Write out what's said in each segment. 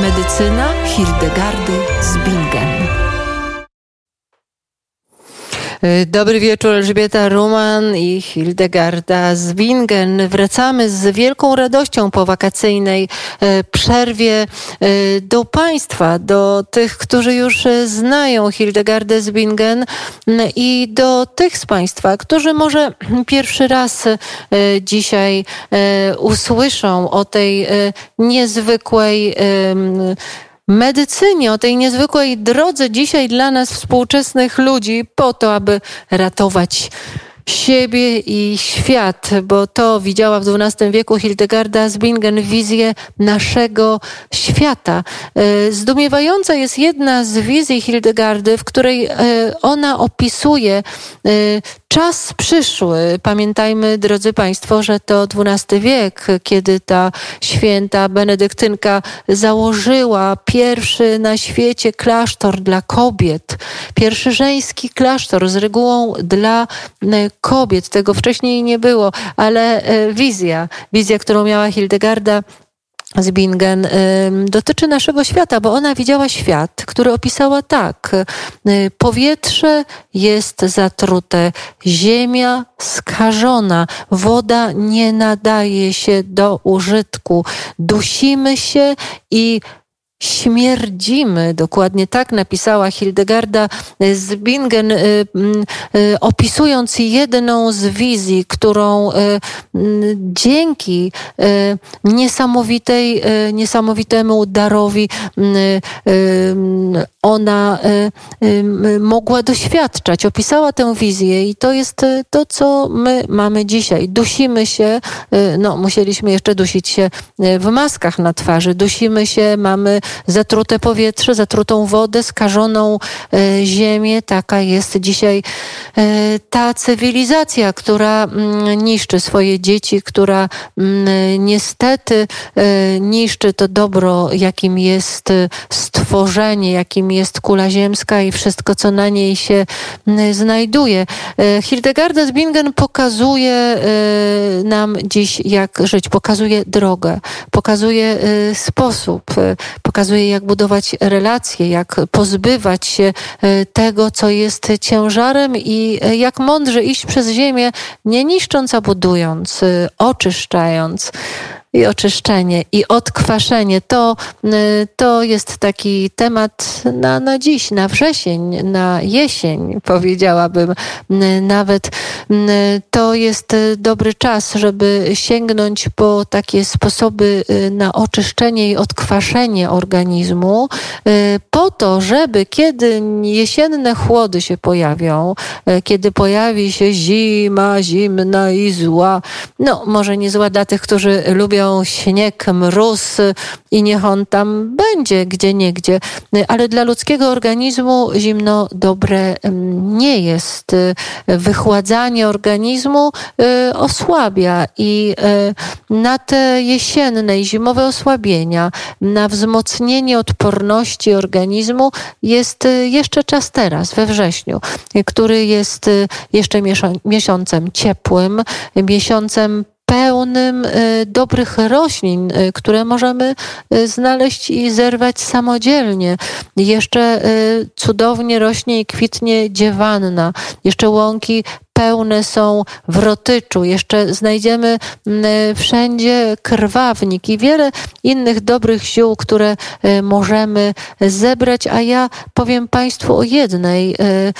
Medycyna Hildegardy z Bingen. Dobry wieczór, Elżbieta Ruman i Hildegarda Zwingen. Wracamy z wielką radością po wakacyjnej e, przerwie e, do Państwa, do tych, którzy już znają Hildegardę Zwingen i do tych z Państwa, którzy może pierwszy raz e, dzisiaj usłyszą o tej niezwykłej medycynie, o tej niezwykłej drodze dzisiaj dla nas współczesnych ludzi, po to, aby ratować siebie i świat, bo to widziała w XII wieku Hildegarda z Bingen wizję naszego świata. E, zdumiewająca jest jedna z wizji Hildegardy, w której e, ona opisuje e, czas przyszły. Pamiętajmy, drodzy Państwo, że to XII wiek, kiedy ta święta benedyktynka założyła pierwszy na świecie klasztor dla kobiet, pierwszy żeński klasztor z regułą dla kobiet. Tego wcześniej nie było, ale e, wizja, wizja, którą miała Hildegarda z Bingen dotyczy naszego świata, bo ona widziała świat, który opisała tak. Y, powietrze jest zatrute, ziemia skażona, woda nie nadaje się do użytku, dusimy się i śmierdzimy. Dokładnie tak napisała Hildegarda z Bingen, y, y, opisując jedną z wizji, którą y, dzięki niesamowitej, niesamowitemu darowi ona mogła doświadczać. Opisała tę wizję i to jest to, co my mamy dzisiaj. Dusimy się, no musieliśmy jeszcze dusić się w maskach na twarzy, dusimy się, mamy zatrute powietrze, zatrutą wodę, skażoną e, ziemię. Taka jest dzisiaj e, ta cywilizacja, która mm, niszczy swoje dzieci, która mm, niestety e, niszczy to dobro, jakim jest stworzenie, jakim jest kula ziemska i wszystko, co na niej się mm, znajduje. Hildegarda z Bingen pokazuje nam dziś, jak żyć, pokazuje drogę, pokazuje sposób, pokazuje, jak budować relacje, jak pozbywać się e, tego, co jest ciężarem i e, jak mądrze iść przez ziemię, nie niszcząc, a budując, e, oczyszczając i oczyszczenie, i odkwaszenie. To, y, to jest taki temat na, na dziś, na wrzesień, na jesień, powiedziałabym. Y, nawet y, to jest dobry czas, żeby sięgnąć po takie sposoby na oczyszczenie i odkwaszenie organizmu, po to, żeby kiedy jesienne chłody się pojawią, kiedy pojawi się zima, zimna i zła, no może nie zła dla tych, którzy lubią śnieg, mróz i niech on tam będzie gdzie niegdzie. Ale dla ludzkiego organizmu zimno dobre nie jest. Wychładzanie organizmu y, osłabia i y, na te jesienne i zimowe osłabienia, na wzmocnienie odporności organizmu jest y, jeszcze czas teraz, we wrześniu, który jest jeszcze miesiącem ciepłym, miesiącem pełnym y, dobrych roślin, y, które możemy y, znaleźć i zerwać samodzielnie. Jeszcze cudownie rośnie i kwitnie dziewanna. Jeszcze łąki pełne są w rotyczu. Jeszcze znajdziemy mm, wszędzie krwawnik i wiele innych dobrych ziół, które e, możemy zebrać. A ja powiem Państwu o jednej e,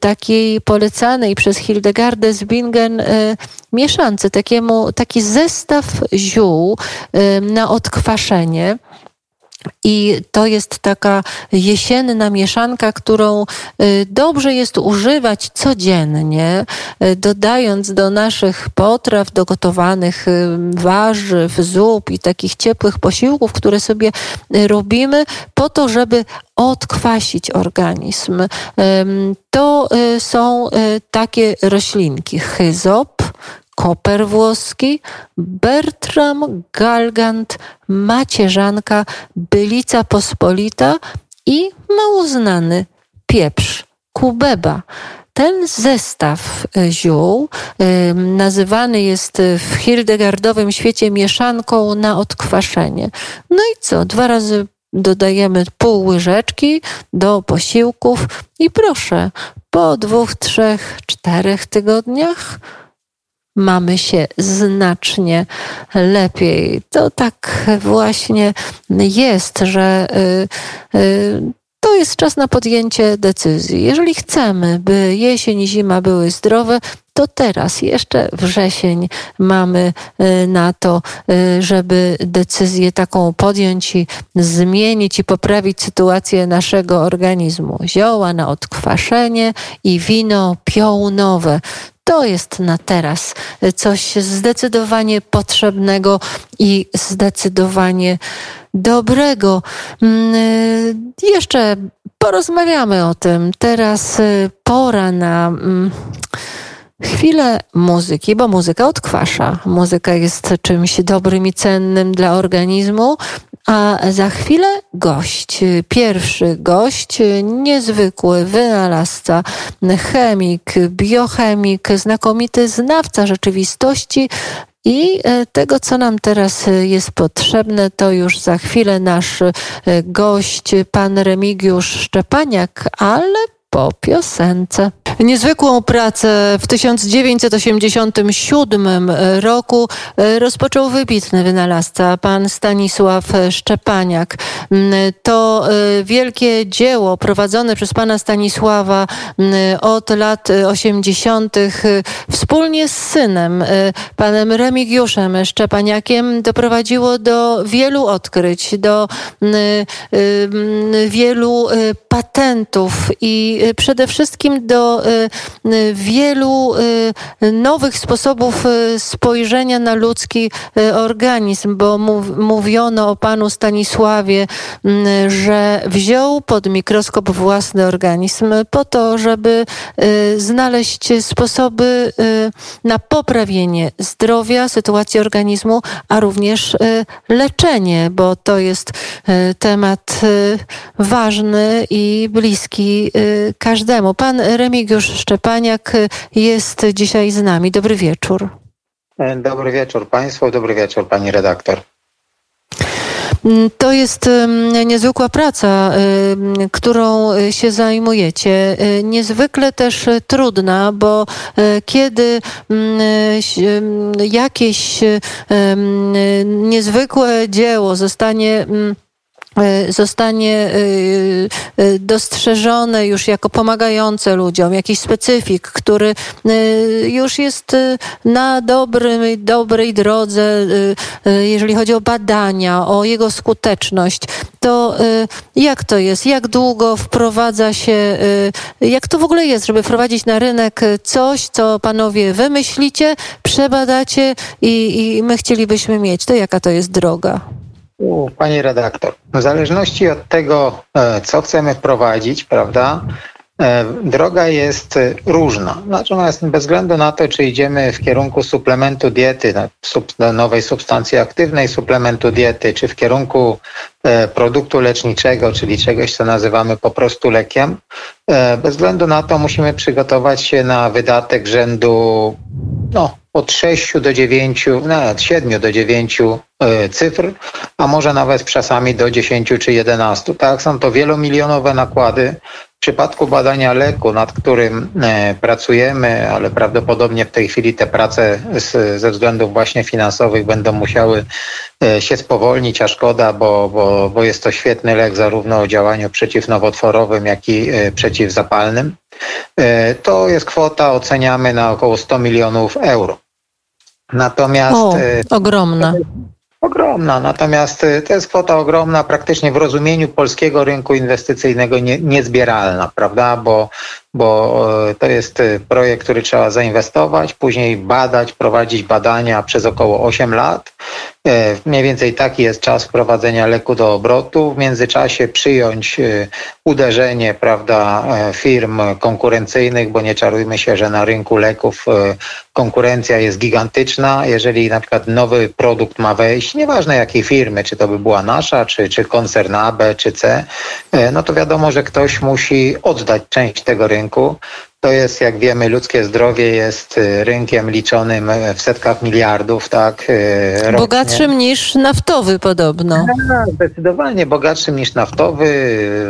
takiej polecanej przez Hildegardę z Bingen e, mieszance, takiemu, taki zestaw ziół na odkwaszenie. I to jest taka jesienna mieszanka, którą y, dobrze jest używać codziennie, y, dodając do naszych potraw, do gotowanych y, warzyw, zup i takich ciepłych posiłków, które sobie robimy, po to, żeby odkwasić organizm. To są takie roślinki: chyzop, koper włoski, Bertram, Galgant, macierzanka, bylica pospolita i mało znany pieprz, kubeba. Ten zestaw e, ziół y, nazywany jest w hildegardowym świecie mieszanką na odkwaszenie. No i co? Dwa razy dodajemy pół łyżeczki do posiłków i proszę, po dwóch, trzech, czterech tygodniach mamy się znacznie lepiej. To tak właśnie jest, że y, y, to jest czas na podjęcie decyzji. Jeżeli chcemy, by jesień i zima były zdrowe, to teraz, jeszcze wrzesień, mamy y, na to, żeby decyzję taką podjąć i zmienić i poprawić sytuację naszego organizmu. Zioła na odkwaszenie i wino piołunowe to jest na teraz coś zdecydowanie potrzebnego i zdecydowanie dobrego. Mm, y, jeszcze porozmawiamy o tym. Teraz y, pora na mm, chwilę muzyki, bo muzyka odkwasza. Muzyka jest czymś dobrym i cennym dla organizmu, a za chwilę gość, pierwszy gość, niezwykły wynalazca, chemik, biochemik, znakomity znawca rzeczywistości, i e, tego, co nam teraz jest potrzebne, to już za chwilę nasz e, gość, pan Remigiusz Szczepaniak, ale po piosence. Niezwykłą pracę w 1987 roku e, rozpoczął wybitny wynalazca, pan Stanisław Szczepaniak. To e, wielkie dzieło prowadzone przez pana Stanisława od lat 80. E, wspólnie z synem, panem Remigiuszem Szczepaniakiem, doprowadziło do wielu odkryć, do wielu patentów i przede wszystkim do Y, y, wielu y, nowych sposobów spojrzenia na ludzki organizm, bo mówiono o panu Stanisławie, mm, że wziął pod mikroskop własny organizm po to, żeby znaleźć sposoby na poprawienie zdrowia, sytuacji organizmu, a również leczenie, bo to jest temat ważny i bliski każdemu. Pan Remigiusz Szczepaniak jest dzisiaj z nami. Dobry wieczór. Dobry wieczór Państwu, dobry wieczór Pani redaktor. To jest niezwykła praca, którą się zajmujecie. Niezwykle też trudna, bo e, kiedy jakieś niezwykłe dzieło zostanie E, zostanie e, e, dostrzeżone już jako pomagające ludziom, jakiś specyfik, który już jest na dobrym, dobrej drodze, jeżeli chodzi o badania, o jego skuteczność, to jak to jest? Jak długo wprowadza się, jak to w ogóle jest, żeby wprowadzić na rynek coś, co panowie wymyślicie, przebadacie i, i my chcielibyśmy mieć? To jaka to jest droga? Pani redaktor, w zależności od tego, e, co chcemy wprowadzić, prawda, droga jest różna. Natomiast bez względu na to, czy idziemy w kierunku suplementu diety, nowej substancji aktywnej suplementu diety, czy w kierunku e, produktu leczniczego, czyli czegoś, co nazywamy po prostu lekiem, bez względu na to musimy przygotować się na wydatek rzędu no, od 6 do 9, nawet 7 do 9 e, cyfr, a może nawet czasami do 10 czy 11. Tak, są to wielomilionowe nakłady. W przypadku badania leku, nad którym e, pracujemy, ale prawdopodobnie w tej chwili te prace z, ze względów właśnie finansowych będą musiały e, się spowolnić, a szkoda, bo, bo, bo jest to świetny lek zarówno o działaniu przeciwnowotworowym, jak i przeciwzapalnym. To jest kwota, oceniamy na około 100 milionów euro. Natomiast. O, e, ogromna. Ogromna, natomiast e, to jest kwota ogromna, praktycznie w rozumieniu polskiego rynku inwestycyjnego nie, niezbieralna, prawda? Bo bo e, to jest e, projekt, który trzeba zainwestować, później badać, prowadzić badania przez około 8 lat. E, mniej więcej taki jest czas wprowadzenia leku do obrotu. W międzyczasie przyjąć uderzenie prawda, firm konkurencyjnych, bo nie czarujmy się, że na rynku leków konkurencja jest gigantyczna. Jeżeli na przykład nowy produkt ma wejść, nieważne jakiej firmy, czy to by była nasza, czy, czy koncern A, B, czy C, no to wiadomo, że ktoś musi oddać część tego rynku rynku. To jest, jak wiemy, ludzkie zdrowie jest rynkiem liczonym w setkach miliardów, tak? Rocznie. Bogatszym niż naftowy podobno. No, zdecydowanie bogatszym niż naftowy.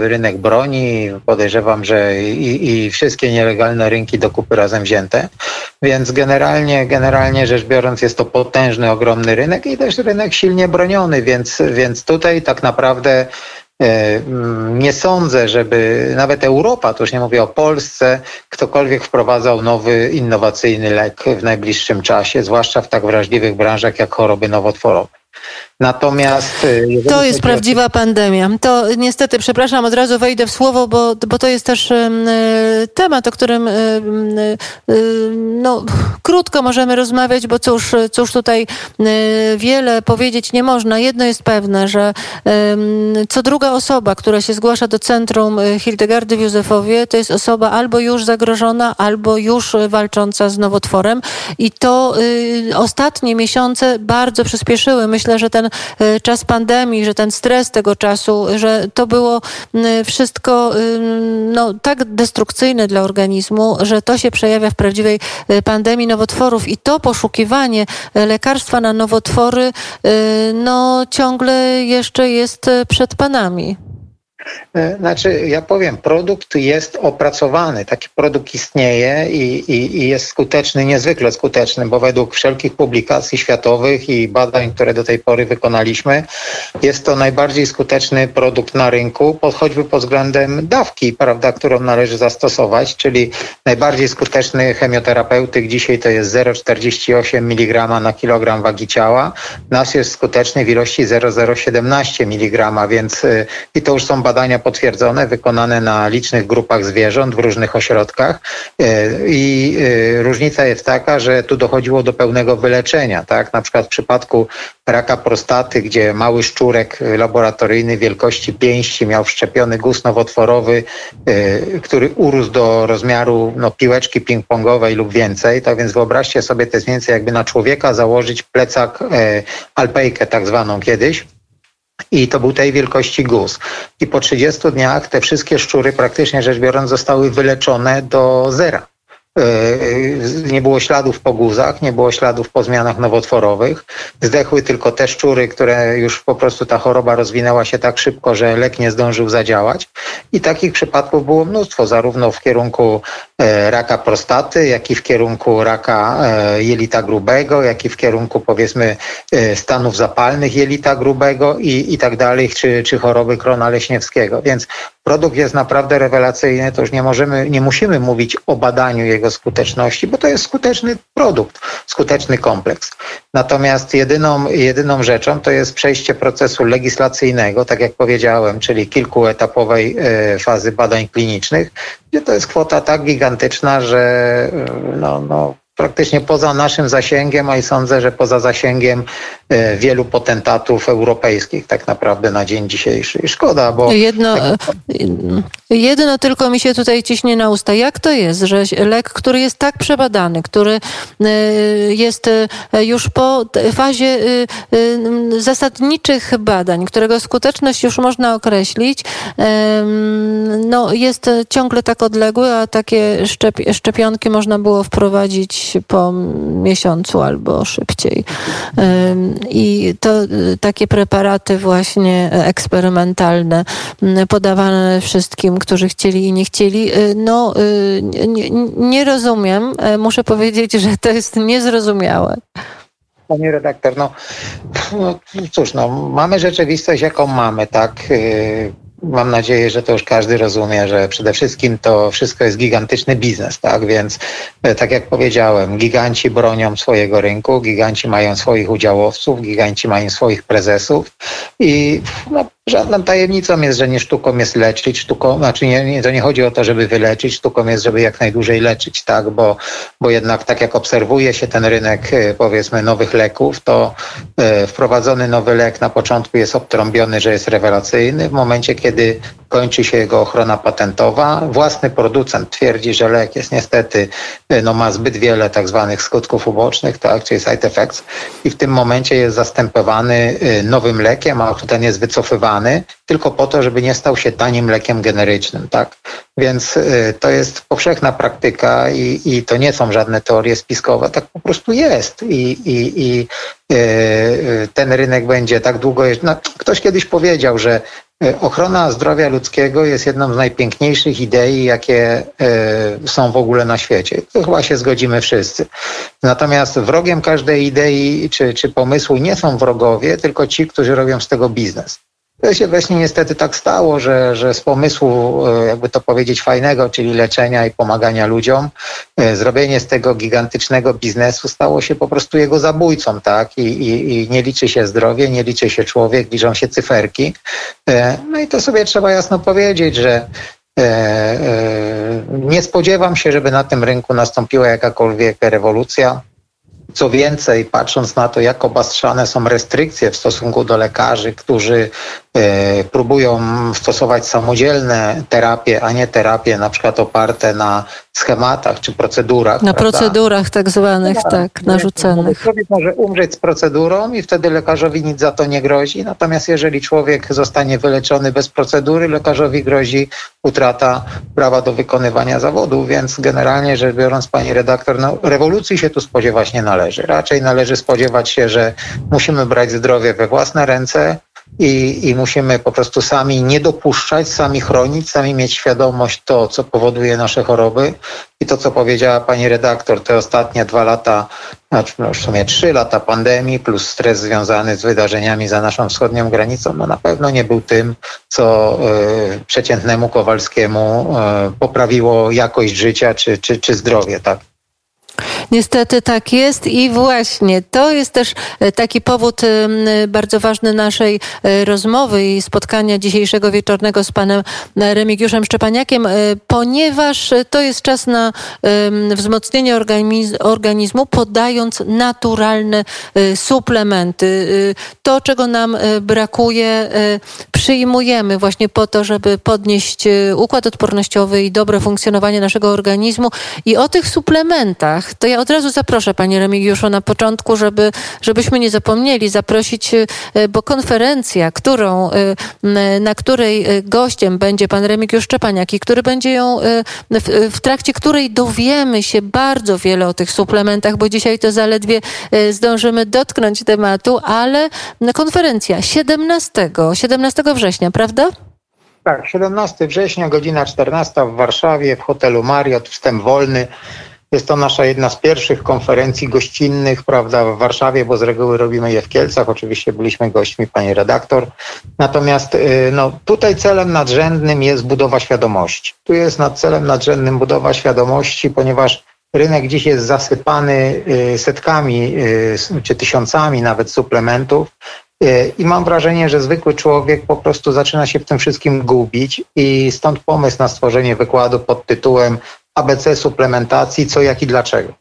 Rynek broni, podejrzewam, że i, i wszystkie nielegalne rynki do kupy razem wzięte. Więc generalnie, generalnie rzecz biorąc jest to potężny, ogromny rynek i też rynek silnie broniony, więc, więc tutaj tak naprawdę nie sądzę, żeby nawet Europa, to już nie mówię o Polsce, ktokolwiek wprowadzał nowy, innowacyjny lek w najbliższym czasie, zwłaszcza w tak wrażliwych branżach jak choroby nowotworowe. Natomiast. Y, to jest prawdziwa o... pandemia. To niestety, przepraszam, od razu wejdę w słowo, bo, bo to jest też y, temat, o którym y, no, krótko możemy rozmawiać, bo cóż, cóż tutaj wiele powiedzieć nie można. Jedno jest pewne, że co druga osoba, która się zgłasza do centrum Hildegardy w Józefowie, to jest osoba albo już zagrożona, albo już walcząca z nowotworem. I to ostatnie miesiące bardzo przyspieszyły. Myślę, że ten Y, czas pandemii, że ten stres tego czasu, że to było y, wszystko y, no, tak destrukcyjne dla organizmu, że to się przejawia w prawdziwej pandemii nowotworów i to poszukiwanie lekarstwa na nowotwory no, ciągle jeszcze jest przed panami. E, znaczy, ja powiem, produkt jest opracowany, taki produkt istnieje i, i, i, jest skuteczny, niezwykle skuteczny, bo według wszelkich publikacji światowych i badań, które do tej pory wykonaliśmy, jest to najbardziej skuteczny produkt na rynku, choćby pod względem dawki, prawda, którą należy zastosować, czyli najbardziej skuteczny chemioterapeutyk dzisiaj to jest 0,48 mg na kilogram wagi ciała. Nas jest skuteczny w ilości 0,017 mg, więc y, i to już są badania potwierdzone, wykonane na licznych grupach zwierząt w różnych ośrodkach. E, i e, różnica jest taka, że tu dochodziło do pełnego wyleczenia, tak? Na przykład w przypadku raka prostaty, gdzie mały szczurek laboratoryjny wielkości pięści miał wszczepiony guz nowotworowy, e, który urósł do rozmiaru no, piłeczki ping-pongowej lub więcej, tak więc wyobraźcie sobie, to jest więcej jakby na człowieka założyć plecak alpejkę tak zwaną kiedyś, i to był tej wielkości guz. I po 30 dniach te wszystkie szczury, praktycznie rzecz biorąc, zostały wyleczone do zera. E, nie było śladów po guzach, nie było śladów po zmianach nowotworowych. Zdechły tylko te szczury, które już po prostu ta choroba rozwinęła się tak szybko, że lek nie zdążył zadziałać. I takich przypadków było mnóstwo, zarówno w kierunku e, raka prostaty, jak i w kierunku raka e, jelita grubego, jak i w kierunku powiedzmy stanów zapalnych jelita grubego i, i tak dalej, czy, czy choroby krona leśniewskiego. Więc produkt jest naprawdę rewelacyjny, to już nie możemy, nie musimy mówić o badaniu jego skuteczności, bo to jest skuteczny produkt, skuteczny kompleks. Natomiast jedyną, jedyną rzeczą to jest przejście procesu legislacyjnego, tak jak powiedziałem, czyli kilkuetapowej e, fazy badań klinicznych, to jest kwota tak gigantyczna, że e, no, no, praktycznie poza naszym zasięgiem, a i sądzę, że poza zasięgiem e, wielu potentatów europejskich tak naprawdę na dzień dzisiejszy. I szkoda, bo... Jedno, tak... jedno tylko mi się tutaj ciśnie na usta. Jak to jest, że lek, który jest tak przebadany, który e, jest e, już po fazie zasadniczych badań, którego skuteczność już można określić, no jest ciągle tak odległy, a takie szczepionki można było wprowadzić po miesiącu albo szybciej. I to y, takie preparaty właśnie eksperymentalne, podawane wszystkim, którzy chcieli i nie chcieli, y, no y, nie, nie rozumiem. E, muszę powiedzieć, że to jest niezrozumiałe. Panie redaktor, no, no cóż, no, mamy rzeczywistość, jaką mamy, tak? Mam nadzieję, że to już każdy rozumie, że przede wszystkim to wszystko jest gigantyczny biznes, tak? Więc e, tak jak powiedziałem, giganci bronią swojego rynku, giganci mają swoich udziałowców, giganci mają swoich prezesów i no, Żadną tajemnicą jest, że nie sztuką jest leczyć, sztuką, znaczy nie, nie, to nie chodzi o to, żeby wyleczyć, sztuką jest, żeby jak najdłużej leczyć, tak, bo, bo jednak tak jak obserwuje się ten rynek e, powiedzmy nowych leków, to e, wprowadzony nowy lek na początku jest obtrąbiony, że jest rewelacyjny, w momencie kiedy kończy się jego ochrona patentowa. Własny producent twierdzi, że lek jest niestety, no ma zbyt wiele tak zwanych skutków ubocznych, tak, czyli side effects i w tym momencie jest zastępowany nowym lekiem, a ten jest wycofywany tylko po to, żeby nie stał się tanim lekiem generycznym, tak. Więc to jest powszechna praktyka i, i to nie są żadne teorie spiskowe, tak po prostu jest i, i, i ten rynek będzie tak długo. No, ktoś kiedyś powiedział, że ochrona zdrowia ludzkiego jest jedną z najpiękniejszych idei, jakie e, są w ogóle na świecie. To chyba się zgodzimy wszyscy. Natomiast wrogiem każdej idei czy, czy pomysłu nie są wrogowie, tylko ci, którzy robią z tego biznes. To się właśnie niestety tak stało, że, że z pomysłu, e, jakby to powiedzieć, fajnego, czyli leczenia i pomagania ludziom, e, zrobienie z tego gigantycznego biznesu stało się po prostu jego zabójcą, tak? I, i, i nie liczy się zdrowie, nie liczy się człowiek, liczą się cyferki. E, no i to sobie trzeba jasno powiedzieć, że nie spodziewam się, żeby na tym rynku nastąpiła jakakolwiek rewolucja. Co więcej, patrząc na to, jak obastrzane są restrykcje w stosunku do lekarzy, którzy próbują stosować samodzielne terapie, a nie terapie na przykład oparte na schematach czy procedurach. Na prawda? procedurach tak zwanych, tak, tak narzucanych. Człowiek może umrzeć z procedurą i wtedy lekarzowi nic za to nie grozi. Natomiast jeżeli człowiek zostanie wyleczony bez procedury, lekarzowi grozi utrata prawa do wykonywania zawodu. Więc generalnie rzecz biorąc, pani redaktor, no, rewolucji się tu spodziewać nie należy. Raczej należy spodziewać się, że musimy brać zdrowie we własne ręce, i, i musimy po prostu sami nie dopuszczać, sami chronić, sami mieć świadomość to, co powoduje nasze choroby. I to, co powiedziała pani redaktor, te ostatnie dwa lata, znaczy no w sumie trzy lata pandemii, plus stres związany z wydarzeniami za naszą wschodnią granicą, no na pewno nie był tym, co y, przeciętnemu Kowalskiemu y, poprawiło jakość życia czy, czy, czy zdrowie, tak? Niestety tak jest i właśnie to jest też e, taki powód bardzo ważny naszej e, rozmowy i spotkania dzisiejszego wieczornego z panem e, Remigiuszem Szczepaniakiem, ponieważ to jest czas na wzmocnienie organizmu, podając naturalne suplementy. To, czego nam brakuje, przyjmujemy właśnie po to, żeby podnieść układ odpornościowy i dobre funkcjonowanie naszego organizmu. I o tych suplementach to ja od razu zaproszę Panie Remigiuszu na początku, żeby, żebyśmy nie zapomnieli zaprosić, e, bo konferencja, którą, e, na której gościem będzie Pan Remigiusz Szczepaniak i który będzie ją, w, w trakcie której dowiemy się bardzo wiele o tych suplementach, bo dzisiaj to zaledwie zdążymy dotknąć tematu, ale konferencja 17, 17 września, prawda? Tak, 17 września, godzina 14 w Warszawie, w hotelu Mariot, wstęp wolny. Jest to nasza jedna z pierwszych konferencji gościnnych, prawda, w Warszawie, bo z reguły robimy je w Kielcach. Oczywiście byliśmy gośćmi, pani redaktor. Natomiast y, no, tutaj celem nadrzędnym jest budowa świadomości. Tu jest nad celem nadrzędnym budowa świadomości, ponieważ rynek dziś jest zasypany y, setkami y, czy tysiącami nawet suplementów. I mam wrażenie, że zwykły człowiek po prostu zaczyna się w tym wszystkim gubić i stąd pomysł na stworzenie wykładu pod tytułem ABC suplementacji, co, jak i dlaczego.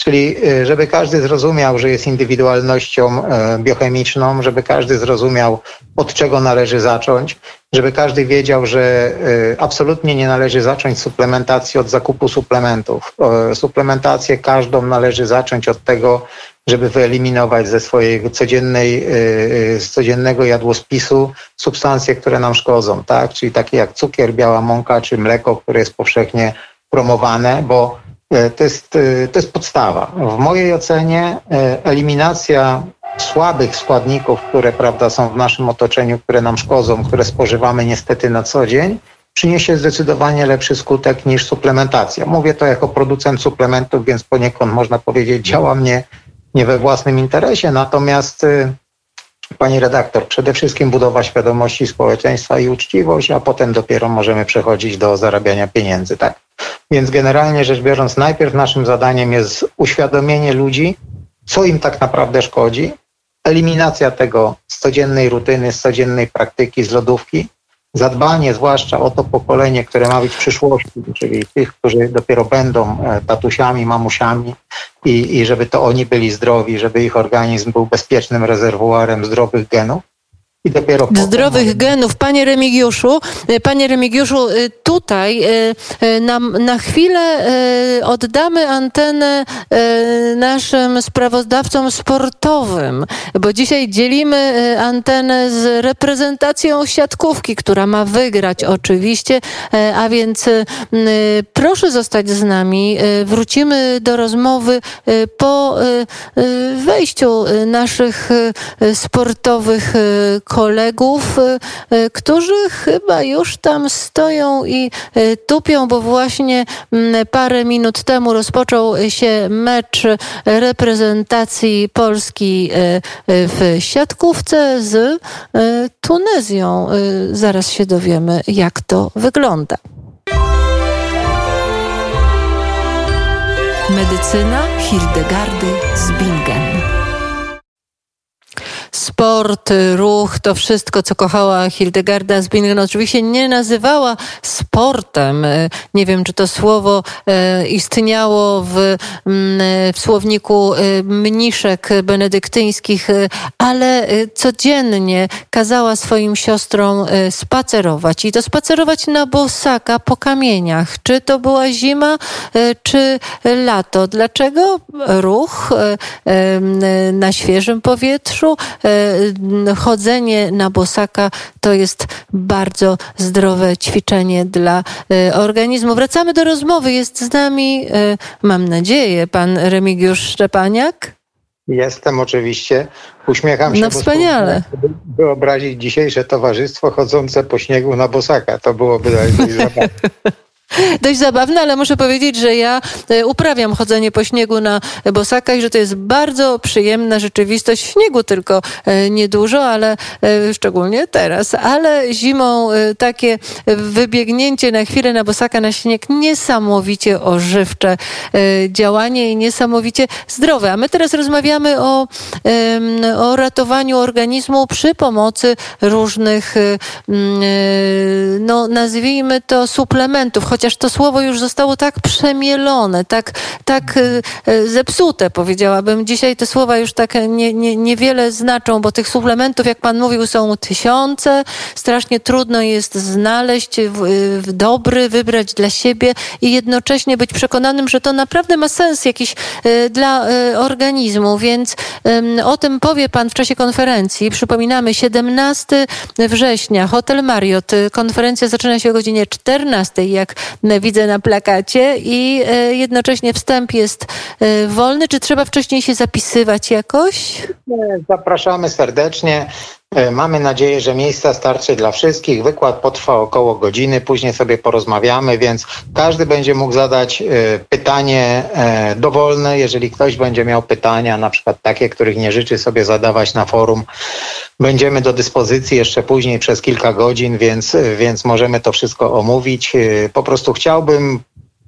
Czyli y, żeby każdy zrozumiał, że jest indywidualnością y, biochemiczną, żeby każdy zrozumiał, od czego należy zacząć, żeby każdy wiedział, że y, absolutnie nie należy zacząć suplementacji od zakupu suplementów. Suplementację każdą należy zacząć od tego, żeby wyeliminować ze swojej codziennej, z codziennego jadłospisu substancje, które nam szkodzą, tak? Czyli takie jak cukier, biała mąka czy mleko, które jest powszechnie promowane, bo e, to jest, e, to jest podstawa. W mojej ocenie e, eliminacja słabych składników, które prawda, są w naszym otoczeniu, które nam szkodzą, które spożywamy niestety na co dzień, przyniesie zdecydowanie lepszy skutek niż suplementacja. Mówię to jako producent suplementów, więc poniekąd można powiedzieć, działa mnie nie we własnym interesie, natomiast Pani redaktor, przede wszystkim budowa świadomości społeczeństwa i uczciwość, a potem dopiero możemy przechodzić do zarabiania pieniędzy, tak? Więc generalnie rzecz biorąc, najpierw naszym zadaniem jest uświadomienie ludzi, co im tak naprawdę szkodzi, eliminacja tego z codziennej rutyny, z codziennej praktyki, z lodówki, zadbanie zwłaszcza o to pokolenie, które ma być w przyszłości, czyli tych, którzy dopiero będą e, tatusiami, mamusiami i, i żeby to oni byli zdrowi, żeby ich organizm był bezpiecznym rezerwuarem zdrowych genów. i dopiero Zdrowych genów. Panie Remigiuszu, e, panie Remigiuszu, e, tutaj e, na, na chwilę oddamy antenę naszym sprawozdawcom sportowym, bo dzisiaj dzielimy antenę z reprezentacją siatkówki, która ma wygrać oczywiście, a więc proszę zostać z nami. Wrócimy do rozmowy po wejściu naszych sportowych kolegów, y, y, którzy chyba już tam stoją i y, tupią, bo właśnie mm, parę minut temu rozpoczął się mecz reprezentacji Polski w siatkówce z Tunezją. Zaraz się dowiemy, jak to wygląda. Medycyna Hildegardy Zbingen sport, ruch, to wszystko, co kochała Hildegarda Zbingen, oczywiście nie nazywała sportem. Nie wiem, czy to słowo e, istniało w, mm, w słowniku e, mniszek benedyktyńskich, e, ale codziennie kazała swoim siostrom spacerować i to spacerować na bosaka po kamieniach. Czy to była zima, czy lato? Dlaczego ruch na świeżym powietrzu, E, chodzenie na bosaka to jest bardzo zdrowe ćwiczenie dla e, organizmu. Wracamy do rozmowy. Jest z nami, e, mam nadzieję, pan Remigiusz Szczepaniak. Jestem oczywiście. Uśmiecham się. No wspaniale. Wyobrazić dzisiejsze towarzystwo chodzące po śniegu na bosaka. To byłoby zabawne. dość zabawne, ale muszę powiedzieć, że ja e, uprawiam chodzenie po śniegu na bosaka i że to jest bardzo przyjemna rzeczywistość śniegu, tylko e, niedużo, ale e, szczególnie teraz. Ale zimą takie wybiegnięcie na chwilę na bosaka na śnieg niesamowicie ożywcze działanie i niesamowicie zdrowe. A my teraz rozmawiamy o, o ratowaniu organizmu przy pomocy różnych, no nazwijmy to suplementów, chociaż to słowo już zostało tak przemielone, tak, tak e, e, zepsute, powiedziałabym. Dzisiaj te słowa już tak nie, nie, niewiele znaczą, bo tych suplementów, jak pan mówił, są tysiące. Strasznie trudno jest znaleźć dobry, wybrać dla siebie i jednocześnie być przekonanym, że to naprawdę ma sens jakiś dla organizmu, więc o tym powie pan w czasie konferencji. Przypominamy, 17 września, Hotel Marriott. Konferencja zaczyna się o godzinie 14, jak widzę na plakacie i e, jednocześnie wstęp jest e, wolny. Czy trzeba wcześniej się zapisywać jakoś? Zapraszamy serdecznie. E, mamy nadzieję, że miejsca starczy dla wszystkich. Wykład potrwa około godziny, później sobie porozmawiamy, więc każdy będzie mógł zadać pytanie dowolne. Jeżeli ktoś będzie miał pytania, na przykład takie, których nie życzy sobie zadawać na forum, będziemy do dyspozycji jeszcze później przez kilka godzin, więc, więc możemy to wszystko omówić. Po prostu chciałbym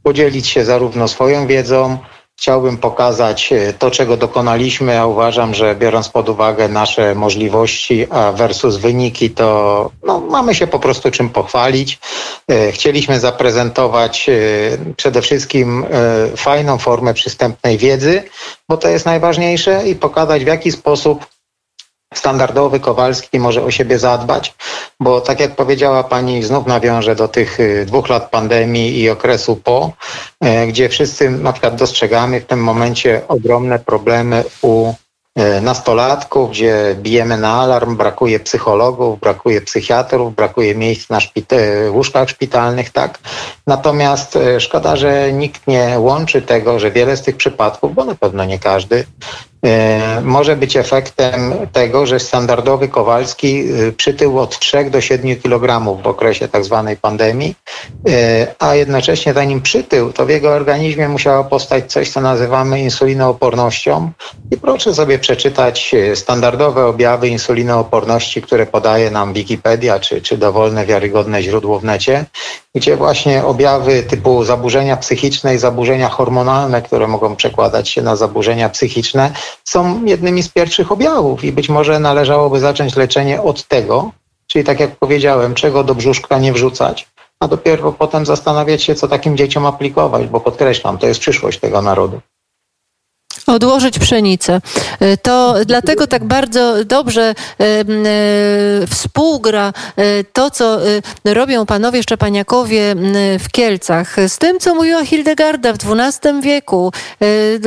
podzielić się zarówno swoją wiedzą, chciałbym pokazać to, czego dokonaliśmy. Ja uważam, że biorąc pod uwagę nasze możliwości versus wyniki, to no, mamy się po prostu czym pochwalić. E, chcieliśmy zaprezentować e, przede wszystkim e, fajną formę przystępnej wiedzy, bo to jest najważniejsze i pokazać w jaki sposób standardowy Kowalski może o siebie zadbać, bo tak jak powiedziała Pani, znów nawiążę do tych y, dwóch lat pandemii i okresu po, y, gdzie wszyscy na przykład dostrzegamy w tym momencie ogromne problemy u y, nastolatków, gdzie bijemy na alarm, brakuje psychologów, brakuje psychiatrów, brakuje miejsc na szpit- łóżkach szpitalnych, tak. Natomiast szkoda, że nikt nie łączy tego, że wiele z tych przypadków, bo na pewno nie każdy, może być efektem tego, że standardowy Kowalski e, przytył od 3 do 7 kg w okresie tak zwanej pandemii, e, a jednocześnie zanim przytył, to w jego organizmie musiało powstać coś, co nazywamy insulinoopornością. I proszę sobie przeczytać standardowe objawy insulinooporności, które podaje nam Wikipedia czy, czy dowolne wiarygodne źródło w necie, gdzie właśnie objawy typu zaburzenia psychiczne i zaburzenia hormonalne, które mogą przekładać się na zaburzenia psychiczne, są jednymi z pierwszych objawów i być może należałoby zacząć leczenie od tego, czyli tak jak powiedziałem, czego do brzuszka nie wrzucać, a dopiero potem zastanawiać się, co takim dzieciom aplikować, bo podkreślam, to jest przyszłość tego narodu. Odłożyć pszenicę. E, to dlatego tak bardzo dobrze e, e, współgra to, co robią panowie Szczepaniakowie w Kielcach z tym, co mówiła Hildegarda w XII wieku.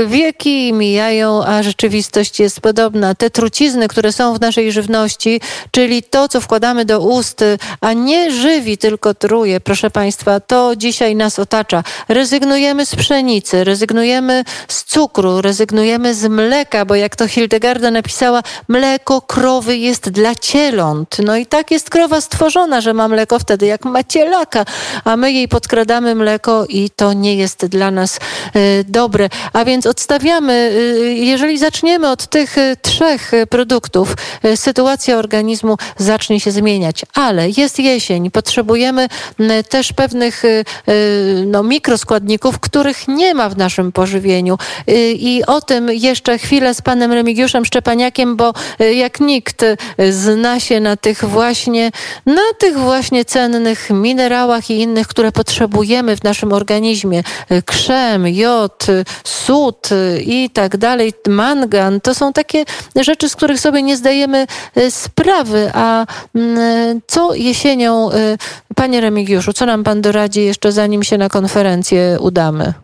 Wieki mijają, a rzeczywistość jest podobna. Te trucizny, które są w naszej żywności, czyli to, co wkładamy do ust, a nie żywi, tylko truje, proszę państwa, to dzisiaj nas otacza. Rezygnujemy z pszenicy, rezygnujemy z cukru, rezygnujemy rezygnujemy z mleka, bo jak to Hildegarda napisała, mleko krowy jest dla cieląt. No i tak jest krowa stworzona, że ma mleko wtedy, jak ma cielaka, a my jej podkradamy mleko i to nie jest dla nas y, dobre. A więc odstawiamy, y, jeżeli zaczniemy od tych y, trzech produktów, sytuacja organizmu zacznie się zmieniać. Ale jest jesień, potrzebujemy też pewnych no, mikroskładników, których nie ma w naszym pożywieniu. I o tym jeszcze chwilę z panem Remigiuszem Szczepaniakiem, bo e, jak nikt e, zna się na tych właśnie, na tych właśnie cennych minerałach i innych, które potrzebujemy w naszym organizmie. E, krzem, jod, sód i tak dalej, mangan. To są takie rzeczy, z których sobie nie zdajemy sprawy. A mm, co jesienią, panie Remigiuszu, co nam pan doradzi jeszcze zanim się na konferencję udamy?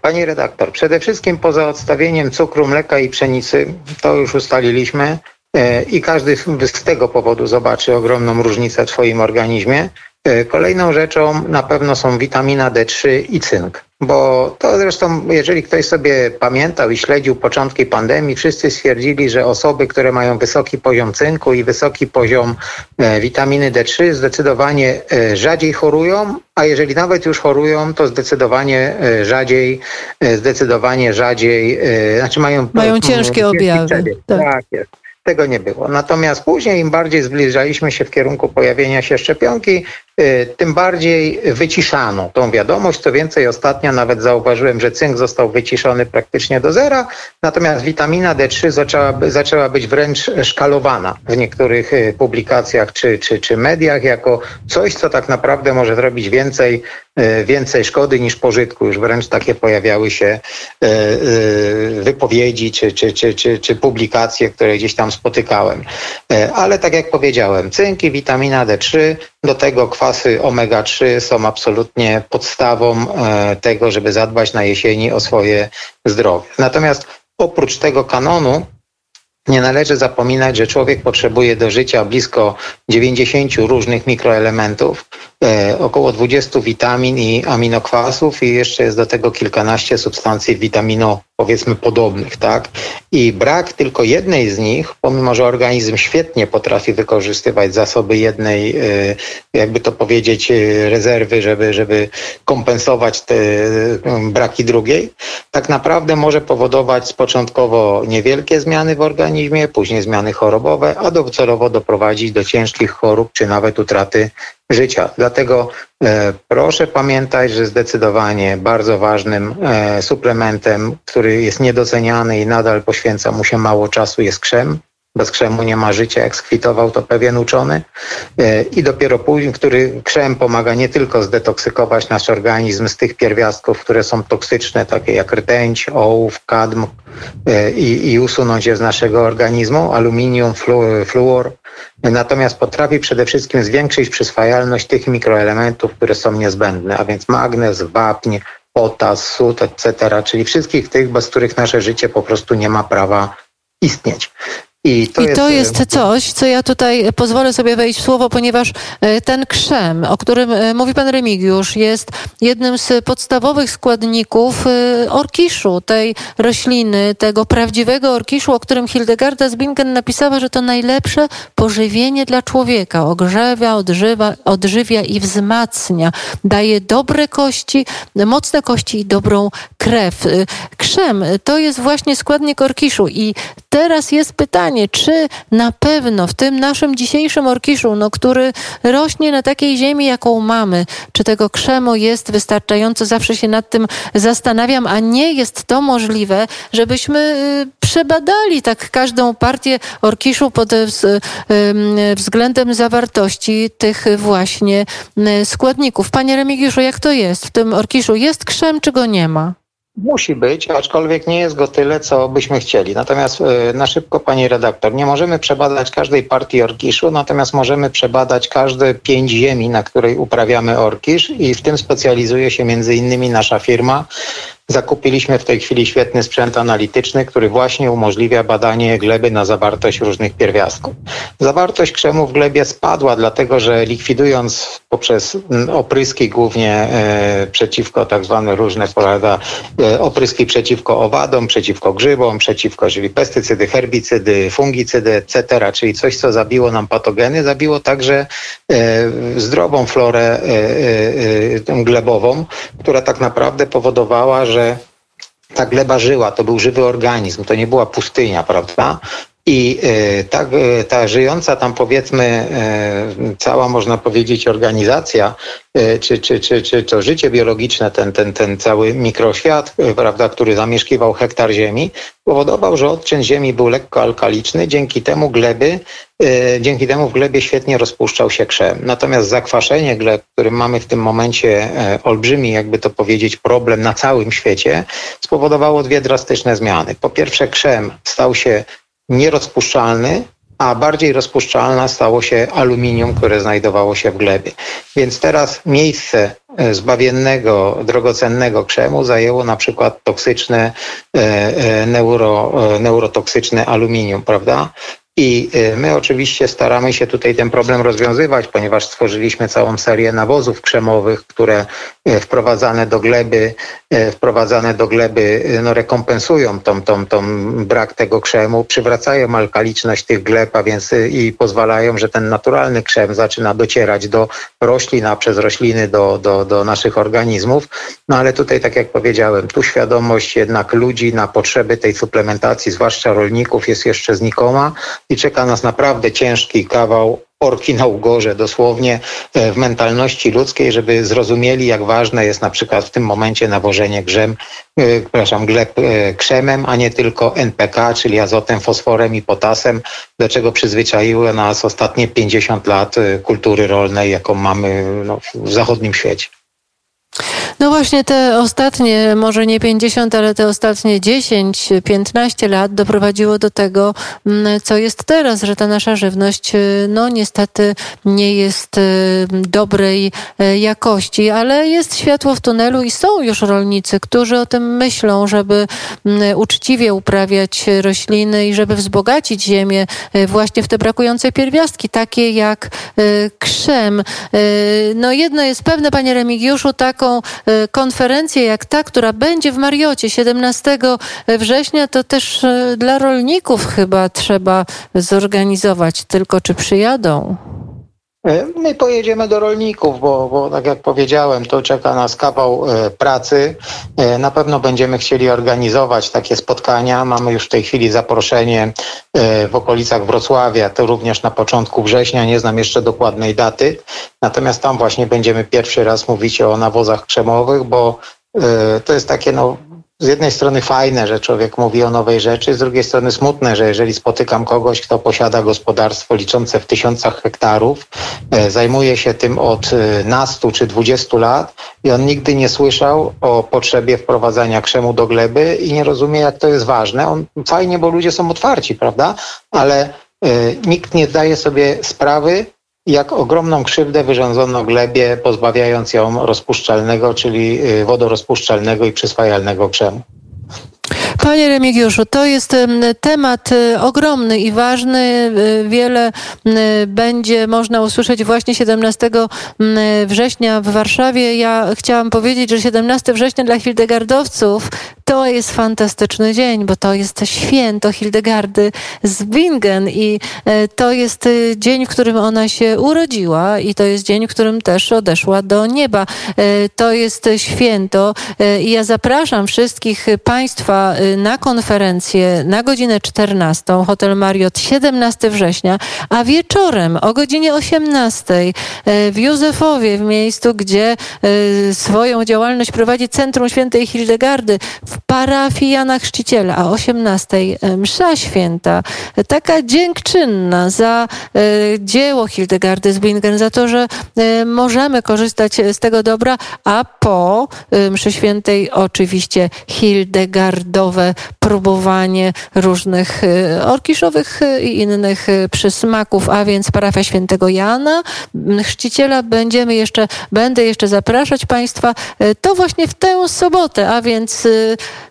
Pani redaktor, przede wszystkim poza odstawieniem cukru, mleka i pszenicy, to już ustaliliśmy, e, i każdy z tego powodu zobaczy ogromną różnicę w swoim organizmie. E, kolejną rzeczą na pewno są witamina D3 i cynk. Bo to zresztą, jeżeli ktoś sobie pamiętał i śledził początki pandemii, wszyscy stwierdzili, że osoby, które mają wysoki poziom cynku i wysoki poziom e, witaminy D3 zdecydowanie e, rzadziej chorują, a jeżeli nawet już chorują, to zdecydowanie e, rzadziej, zdecydowanie rzadziej, znaczy mają... Mają ciężkie objawy. Tak. tak jest tego nie było. Natomiast później im bardziej zbliżaliśmy się w kierunku pojawienia się szczepionki, tym bardziej wyciszano tą wiadomość. Co więcej, ostatnio nawet zauważyłem, że cynk został wyciszony praktycznie do zera, natomiast witamina D3 zaczęła, zaczęła być wręcz szkalowana w niektórych y, publikacjach czy, czy, czy mediach jako coś, co tak naprawdę może zrobić więcej, y, więcej szkody niż pożytku. Już wręcz takie pojawiały się wypowiedzi czy, czy, czy, czy, czy publikacje, które gdzieś tam spotykałem. Ale tak jak powiedziałem, cynk i witamina D3 do tego kwasy omega-3 są absolutnie podstawą e, tego, żeby zadbać na jesieni o swoje zdrowie. Natomiast oprócz tego kanonu nie należy zapominać, że człowiek potrzebuje do życia blisko 90 różnych mikroelementów, około 20 witamin i aminokwasów i jeszcze jest do tego kilkanaście substancji witamino powiedzmy podobnych, tak? I brak tylko jednej z nich, pomimo że organizm świetnie potrafi wykorzystywać zasoby jednej, e, jakby to powiedzieć, e, rezerwy, żeby, żeby kompensować te braki drugiej, tak naprawdę może powodować początkowo niewielkie zmiany w organizmie, później zmiany chorobowe, a docelowo doprowadzić do ciężkich chorób czy nawet utraty życia. Dlatego e, proszę pamiętać, że zdecydowanie bardzo ważnym e, suplementem, który jest niedoceniany i nadal poświęca mu się mało czasu, jest krzem. Bez krzemu nie ma życia, jak skwitował to pewien uczony. E, I dopiero później, który krzem pomaga nie tylko zdetoksykować nasz organizm z tych pierwiastków, które są toksyczne, takie jak rtęć, ołów, kadm e, i, i usunąć je z naszego organizmu, aluminium, fluor. Natomiast potrafi przede wszystkim zwiększyć przyswajalność tych mikroelementów, które są niezbędne, a więc magnez, wapń, potas, sód, etc., czyli wszystkich tych, bez których nasze życie po prostu nie ma prawa istnieć. I to, I to jest, jest, coś, co ja tutaj pozwolę sobie wejść w słowo, ponieważ e, ten krzem, o którym e, mówi pan Remigiusz, jest jednym z podstawowych składników e, orkiszu, tej rośliny, tego prawdziwego orkiszu, o którym Hildegarda z Bingen napisała, że to najlepsze pożywienie dla człowieka. Ogrzewia, odżywa, odżywia i wzmacnia. Daje dobre kości, mocne kości i dobrą krew. Krzem to jest właśnie składnik orkiszu i teraz jest pytanie, czy na pewno w tym naszym dzisiejszym orkiszu, no, który rośnie na takiej ziemi, jaką mamy, czy tego krzemu jest wystarczająco? Zawsze się nad tym zastanawiam, a nie jest to możliwe, żebyśmy y, przebadali tak każdą partię orkiszu pod y, względem zawartości tych właśnie y, składników. Panie Remigiuszu, jak to jest? W tym orkiszu jest krzem, czy go nie ma? Musi być, aczkolwiek nie jest go tyle, co byśmy chcieli. Natomiast e, na szybko, pani redaktor, nie możemy przebadać każdej partii orkiszu, natomiast możemy przebadać każde pięć ziemi, na której uprawiamy orkisz i w tym specjalizuje się między innymi nasza firma. Zakupiliśmy w tej chwili świetny sprzęt analityczny, który właśnie umożliwia badanie gleby na zawartość różnych pierwiastków. Zawartość krzemu w glebie spadła, dlatego że likwidując poprzez opryski głównie e, przeciwko tak zwane różne porada, e, opryski przeciwko owadom, przeciwko grzybom, przeciwko, czyli pestycydy, herbicydy, fungicydy, etc., czyli coś, co zabiło nam patogeny, zabiło także e, zdrową florę glebową, która tak naprawdę powodowała, że ta gleba żyła, to był żywy organizm, to nie była pustynia, prawda? I ta, ta żyjąca tam powiedzmy cała można powiedzieć organizacja, czy, czy, czy, czy to życie biologiczne, ten, ten, ten cały mikroświat, prawda, który zamieszkiwał hektar ziemi, powodował, że odczyn ziemi był lekko alkaliczny, dzięki temu gleby, dzięki temu w glebie świetnie rozpuszczał się krzem. Natomiast zakwaszenie gleb, którym mamy w tym momencie olbrzymi, jakby to powiedzieć, problem na całym świecie, spowodowało dwie drastyczne zmiany. Po pierwsze, krzem stał się nierozpuszczalny, a bardziej rozpuszczalna stało się aluminium, które znajdowało się w glebie. Więc teraz miejsce e, zbawiennego, drogocennego krzemu zajęło na przykład toksyczne, e, e, neuro, neurotoksyczne aluminium, prawda? I y, my oczywiście staramy się tutaj ten problem rozwiązywać, ponieważ stworzyliśmy całą serię nawozów krzemowych, które y, wprowadzane do gleby, y, wprowadzane do gleby no, rekompensują tą, tą, tą brak tego krzemu, przywracają alkaliczność tych gleb, a więc i pozwalają, że ten naturalny krzem zaczyna docierać do roślin, a przez rośliny do, do, do naszych organizmów. No ale tutaj, tak jak powiedziałem, tu świadomość jednak ludzi na potrzeby tej suplementacji, zwłaszcza rolników, jest jeszcze znikoma i czeka nas naprawdę ciężki kawał orki na ugorze, dosłownie e, w mentalności ludzkiej, żeby zrozumieli, jak ważne jest na przykład w tym momencie nawożenie grzem, e, przepraszam, gleb e, krzemem, a nie tylko NPK, czyli azotem, fosforem i potasem, do czego przyzwyczaiły nas ostatnie 50 lat kultury rolnej, jaką mamy no, w zachodnim świecie. No właśnie te ostatnie, może nie 50, ale te ostatnie 10, 15 lat doprowadziło do tego, mm, co jest teraz, że ta nasza żywność, y, no niestety nie jest y, dobrej y, jakości, ale jest światło w tunelu i są już rolnicy, którzy o tym myślą, żeby mm, uczciwie uprawiać rośliny i żeby wzbogacić ziemię właśnie w te brakujące pierwiastki, takie jak krzem. No jedno jest pewne, panie Remigiuszu, taką konferencję jak ta, która będzie w Mariocie 17 września, to też e, dla rolników chyba trzeba zorganizować. Tylko czy przyjadą? E, my pojedziemy do rolników, bo, bo tak jak powiedziałem, to czeka nas kawał pracy. Na pewno będziemy chcieli organizować takie spotkania. Mamy już w tej chwili zaproszenie w okolicach Wrocławia, to również na początku września, nie znam jeszcze dokładnej daty. Natomiast tam właśnie będziemy pierwszy raz mówić o nawozach krzemowych, bo to jest takie no, z jednej strony fajne, że człowiek mówi o nowej rzeczy, z drugiej strony smutne, że jeżeli spotykam kogoś, kto posiada gospodarstwo liczące w tysiącach hektarów, e, zajmuje się tym od e, nastu czy dwudziestu lat i on nigdy nie słyszał o potrzebie wprowadzania krzemu do gleby i nie rozumie, jak to jest ważne. On fajnie, bo ludzie są otwarci, prawda? Ale e, nikt nie zdaje sobie sprawy, jak ogromną krzywdę wyrządzono glebie, pozbawiając ją rozpuszczalnego, czyli y, wodorozpuszczalnego i przyswajalnego krzemu. Panie Remigiuszu, to jest temat y, ogromny i ważny. Y, wiele będzie można usłyszeć właśnie 17 września w Warszawie. Ja chciałam powiedzieć, że 17 września dla Hildegardowców to jest fantastyczny dzień, bo to jest święto Hildegardy z Bingen i e, to jest e, dzień, w którym ona się urodziła i to jest dzień, w którym też odeszła do nieba. E, to jest święto i ja zapraszam wszystkich Państwa na konferencję na godzinę 14, hotel Marriott 17 września, a wieczorem o godzinie 18 w Józefowie, w miejscu, gdzie swoją działalność prowadzi Centrum Świętej Hildegardy w parafii Jana Chrzciciela, a 18 msza święta, taka dziękczynna za dzieło Hildegardy z Bingen, za to, że możemy korzystać z tego dobra, a po mszy świętej oczywiście hildegardowe próbowanie różnych y, orkiszowych y, i innych y, przysmaków, a więc parafia świętego Jana, chrzciciela będziemy jeszcze, będę jeszcze zapraszać Państwa, to właśnie w tę sobotę, a więc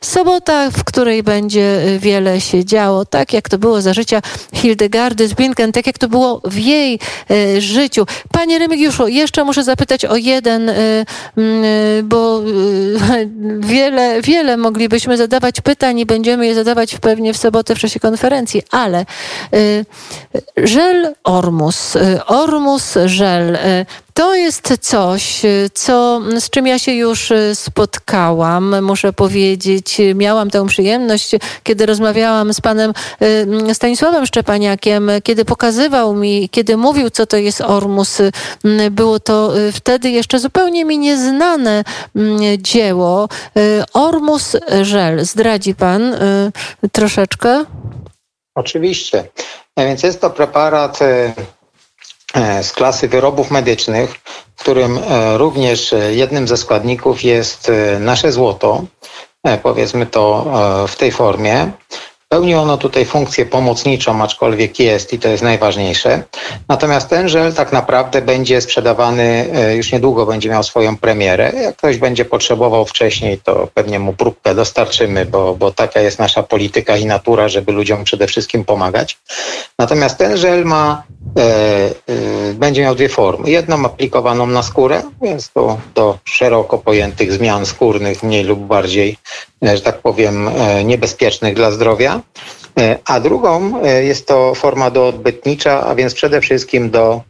sobota, w której będzie wiele się działo, tak jak to było za życia Hildegardy z Bingen, tak jak to było w jej życiu. Panie Remigiuszu, jeszcze muszę zapytać o jeden, bo wiele, wiele moglibyśmy zadawać pytań i będziemy je zadawać pewnie w sobotę w czasie konferencji, ale żel Ormus, Ormus żel, to jest coś, co, z czym ja się już spotkałam, muszę powiedzieć. Miałam tę przyjemność, kiedy rozmawiałam z panem Stanisławem Szczepaniakiem, kiedy pokazywał mi, kiedy mówił, co to jest Ormus. Było to wtedy jeszcze zupełnie mi nieznane dzieło. Ormus żel. Zdradzi pan troszeczkę? Oczywiście. Więc jest to preparat E, z klasy wyrobów medycznych, w którym e, również e, jednym ze składników jest nasze złoto, powiedzmy to w tej formie. Pełni ono tutaj funkcję pomocniczą, aczkolwiek jest i to jest najważniejsze. Natomiast ten żel tak naprawdę będzie sprzedawany, już niedługo będzie miał swoją premierę. Jak ktoś będzie potrzebował wcześniej, to pewnie mu próbkę dostarczymy, bo, bo taka jest nasza polityka i natura, żeby ludziom przede wszystkim pomagać. Natomiast ten żel ma E, e, będzie miał dwie formy. Jedną aplikowaną na skórę, więc to do szeroko pojętych zmian skórnych, mniej lub bardziej, e, że tak powiem, niebezpiecznych dla zdrowia. A drugą jest to forma doodbytnicza, a więc przede wszystkim do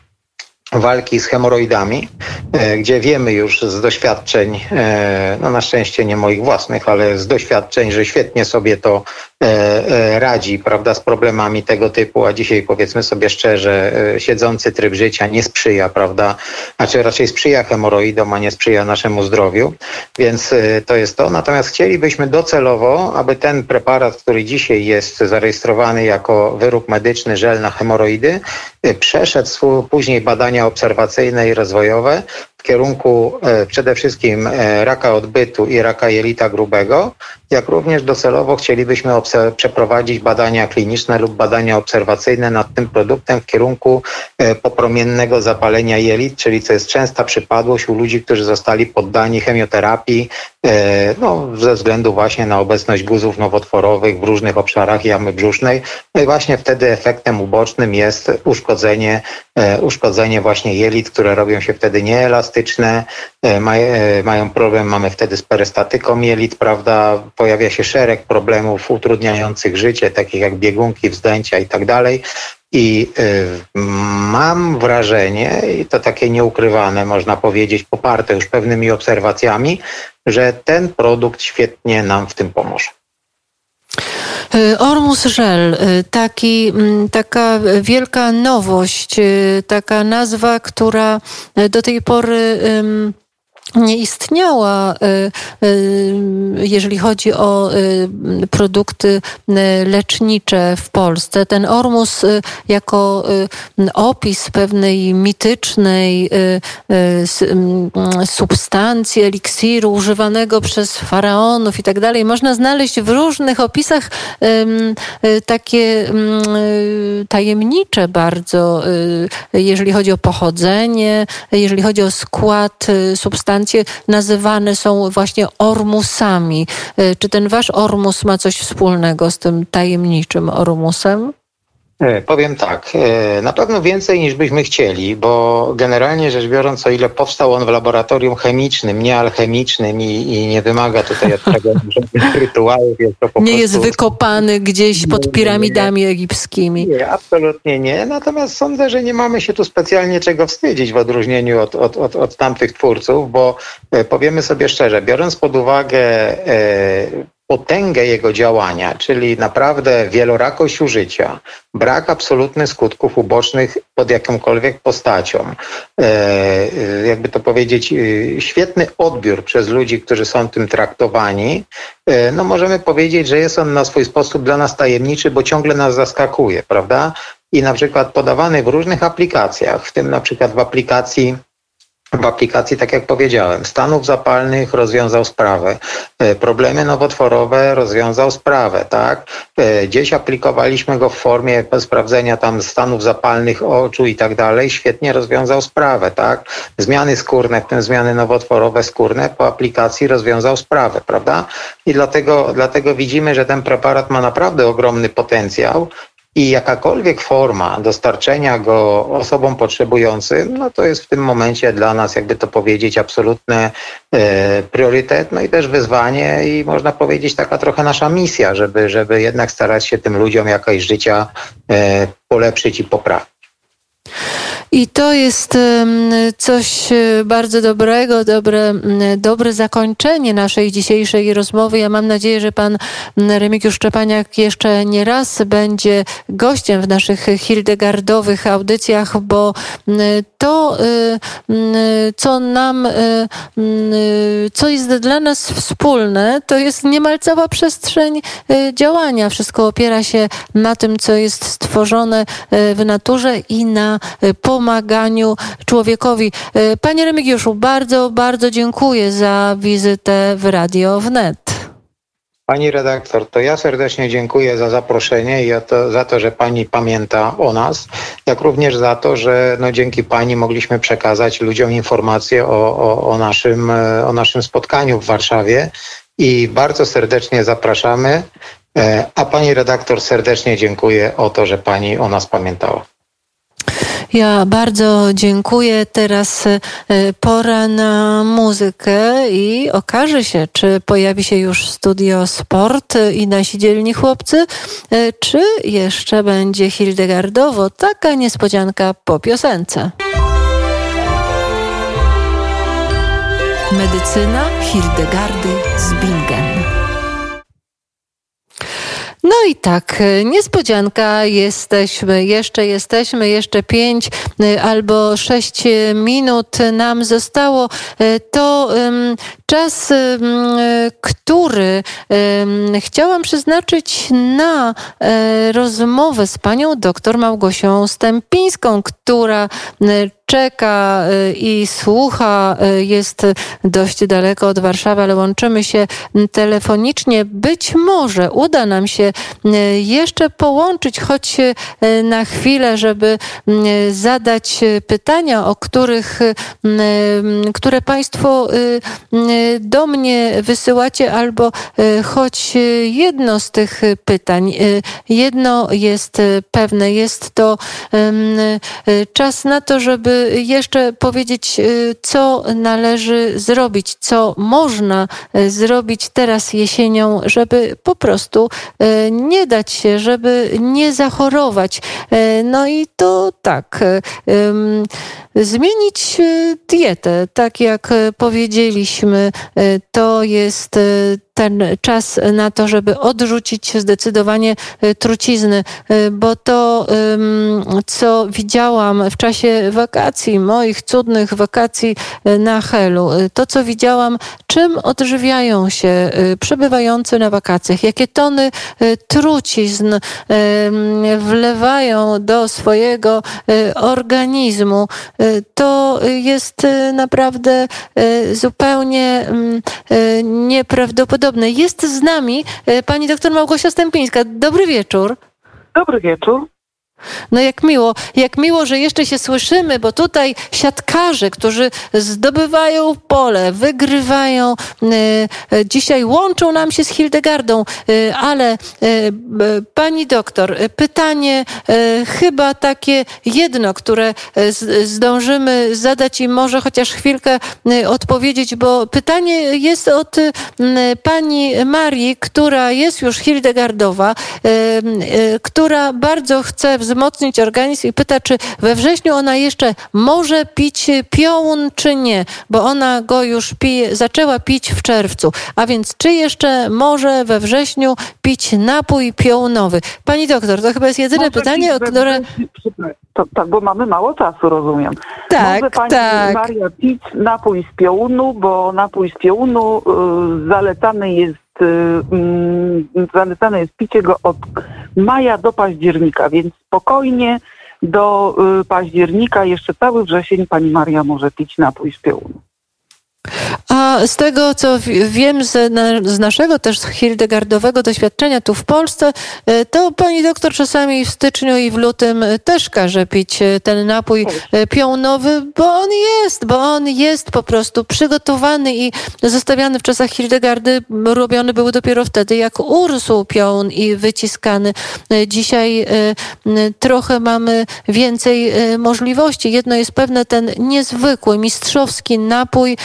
walki z hemoroidami, e, gdzie wiemy już z doświadczeń, e, no na szczęście nie moich własnych, ale z doświadczeń, że świetnie sobie to e, radzi, prawda, z problemami tego typu, a dzisiaj powiedzmy sobie szczerze, siedzący tryb życia nie sprzyja, prawda, znaczy raczej sprzyja hemoroidom, a nie sprzyja naszemu zdrowiu, więc to jest to. Natomiast chcielibyśmy docelowo, aby ten preparat, który dzisiaj jest zarejestrowany jako wyrób medyczny, żel na hemoroidy, przeszedł później badania obserwacyjne i rozwojowe w kierunku e, przede wszystkim e, raka odbytu i raka jelita grubego, jak również docelowo chcielibyśmy przeprowadzić badania kliniczne lub badania obserwacyjne nad tym produktem w kierunku e, popromiennego zapalenia jelit, czyli co jest częsta przypadłość u ludzi, którzy zostali poddani chemioterapii no, ze względu właśnie na obecność guzów nowotworowych w różnych obszarach jamy brzusznej. No i właśnie wtedy efektem ubocznym jest uszkodzenie, uszkodzenie właśnie jelit, które robią się wtedy nieelastyczne, elastyczne, e, e, mają problem, mamy wtedy z perystatyką jelit, prawda, pojawia się szereg problemów utrudniających życie, takich jak biegunki, wzdęcia i tak dalej. I e, mam wrażenie, i to takie nieukrywane, można powiedzieć, poparte już pewnymi obserwacjami, że ten produkt świetnie nam w tym pomoże. Ormus Żel, taki, taka wielka nowość, taka nazwa, która do tej pory nie istniała, y, y, jeżeli chodzi o y, produkty lecznicze w Polsce. Ten ormus jako opis pewnej mitycznej substancji, eliksiru używanego przez faraonów i tak dalej, można znaleźć w różnych opisach takie tajemnicze bardzo, jeżeli chodzi o pochodzenie, jeżeli chodzi o skład substancji nazywane są właśnie ormusami. E, czy ten wasz ormus ma coś wspólnego z tym tajemniczym ormusem? E, powiem tak, e, na pewno więcej niż byśmy chcieli, bo generalnie rzecz biorąc, o ile powstał on w laboratorium chemicznym, nie alchemicznym i, i nie wymaga tutaj od tego żadnych rytuałów. Jest to po nie prostu... jest wykopany gdzieś pod piramidami egipskimi. Nie, absolutnie nie. Natomiast sądzę, że nie mamy się tu specjalnie czego wstydzić w odróżnieniu od, od, od, od tamtych twórców, bo e, powiemy sobie szczerze, biorąc pod uwagę potęgę jego działania, czyli naprawdę wielorakość użycia, brak absolutnych skutków ubocznych pod jakąkolwiek postacią, e, e, jakby to powiedzieć, e, świetny odbiór przez ludzi, którzy są tym traktowani, no możemy powiedzieć, że jest on na swój sposób dla nas tajemniczy, bo ciągle nas zaskakuje, prawda? I na przykład podawany w różnych aplikacjach, w tym na przykład w aplikacji w aplikacji, tak jak powiedziałem, stanów zapalnych rozwiązał sprawę, e, problemy nowotworowe rozwiązał sprawę, tak? E, gdzieś aplikowaliśmy go w formie sprawdzenia tam stanów zapalnych oczu i tak dalej, świetnie rozwiązał sprawę, tak? Zmiany skórne, w tym zmiany nowotworowe skórne po aplikacji rozwiązał sprawę, prawda? I dlatego, dlatego widzimy, że ten preparat ma naprawdę ogromny potencjał i jakakolwiek forma dostarczenia go osobom potrzebującym, no to jest w tym momencie dla nas, jakby to powiedzieć, absolutny e, priorytet, no i też wyzwanie i można powiedzieć taka trochę nasza misja, żeby, żeby jednak starać się tym ludziom jakość życia e, polepszyć i poprawić. I to jest coś e, bardzo dobrego, dobre, dobre zakończenie naszej dzisiejszej rozmowy. Ja mam nadzieję, że pan Remigiusz Szczepaniak jeszcze nie raz będzie gościem w naszych Hildegardowych audycjach, bo to, e, co nam, e, co jest dla nas wspólne, to jest niemal cała przestrzeń działania. Wszystko opiera się na tym, co jest stworzone w naturze i na pomocy pomaganiu człowiekowi. E, panie Remigiuszu, bardzo, bardzo dziękuję za wizytę w Radio Wnet. Pani redaktor, to ja serdecznie dziękuję za zaproszenie i to, za to, że Pani pamięta o nas, jak również za to, że no, dzięki Pani mogliśmy przekazać ludziom informacje o, o, o, naszym, e, o naszym spotkaniu w Warszawie i bardzo serdecznie zapraszamy. E, a Pani redaktor serdecznie dziękuję o to, że Pani o nas pamiętała. Ja bardzo dziękuję. Teraz e, pora na muzykę i okaże się, czy pojawi się już studio sport i nasi dzielni chłopcy, e, czy jeszcze będzie Hildegardowo. Taka niespodzianka po piosence. Medycyna Hildegardy z Bingen. No i tak, e, niespodzianka, jesteśmy, jeszcze jesteśmy, jeszcze pięć e, albo sześć minut nam zostało. E, to czas, który chciałam przeznaczyć na rozmowę z panią doktor Małgosią Stępińską, która czeka y, i słucha, y, jest dość daleko od Warszawy, ale łączymy się telefonicznie. Być może uda nam się y, jeszcze połączyć, choć na chwilę, żeby zadać pytania, o których, które Państwo do mnie wysyłacie, albo choć jedno z tych pytań. Jedno jest pewne, jest to czas na to, żeby jeszcze powiedzieć, co należy zrobić, co można zrobić teraz jesienią, żeby po prostu nie dać się, żeby nie zachorować. No i to tak zmienić dietę. Tak jak powiedzieliśmy, to jest ten czas na to, żeby odrzucić zdecydowanie e, trucizny, e, bo to, co widziałam w czasie wakacji, moich cudnych wakacji e, na Helu, to, co widziałam, czym odżywiają się przebywający na wakacjach, jakie tony trucizn wlewają do swojego organizmu, to jest naprawdę zupełnie nieprawdopodobne podobne. Jest z nami pani doktor Małgosia Stępińska. Dobry wieczór. Dobry wieczór. No jak miło, jak miło, że jeszcze się słyszymy, bo tutaj siatkarze, którzy zdobywają pole, wygrywają, e, e, dzisiaj łączą nam się z Hildegardą, e, ale pani doktor, pytanie chyba takie jedno, które zdążymy zadać i może chociaż chwilkę odpowiedzieć, bo pytanie jest od pani Marii, która jest już Hildegardowa, która bardzo chce wzrostu wzmocnić organizm i pyta, czy we wrześniu ona jeszcze może pić piołun, czy nie, bo ona go już pije, zaczęła pić w czerwcu. A więc czy jeszcze może we wrześniu pić napój piołunowy? Pani doktor, to chyba jest jedyne może pytanie, o które... To, tak, bo mamy mało czasu, rozumiem. Tak, Może pani tak. Maria pić napój z piołunu, bo napój z piołunu y, zalecany jest zalecane jest picie go od maja do października, więc spokojnie do y, października, jeszcze cały wrzesień pani Maria może pić napój z piołunu. A z tego, co wiem z, z, naszego też hildegardowego doświadczenia tu w Polsce, e, to pani doktor czasami w styczniu i w lutym też każe pić e, ten napój e, piołnowy, bo on jest, bo on jest po prostu przygotowany i zostawiany w czasach Hildegardy robiony był dopiero wtedy, jak urósł piołun i wyciskany. Dzisiaj trochę mamy więcej możliwości. Jedno jest pewne, ten niezwykły, mistrzowski napój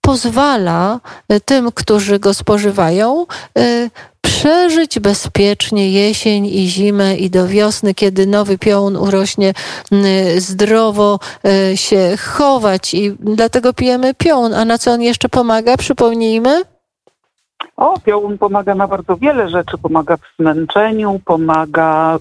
pozwala y, tym, którzy go spożywają, y, przeżyć bezpiecznie jesień i zimę i do wiosny, kiedy nowy piołun urośnie y, zdrowo się chować i dlatego pijemy piołun. A na co on jeszcze pomaga? Przypomnijmy. O, piołun pomaga na bardzo wiele rzeczy. Pomaga w zmęczeniu, pomaga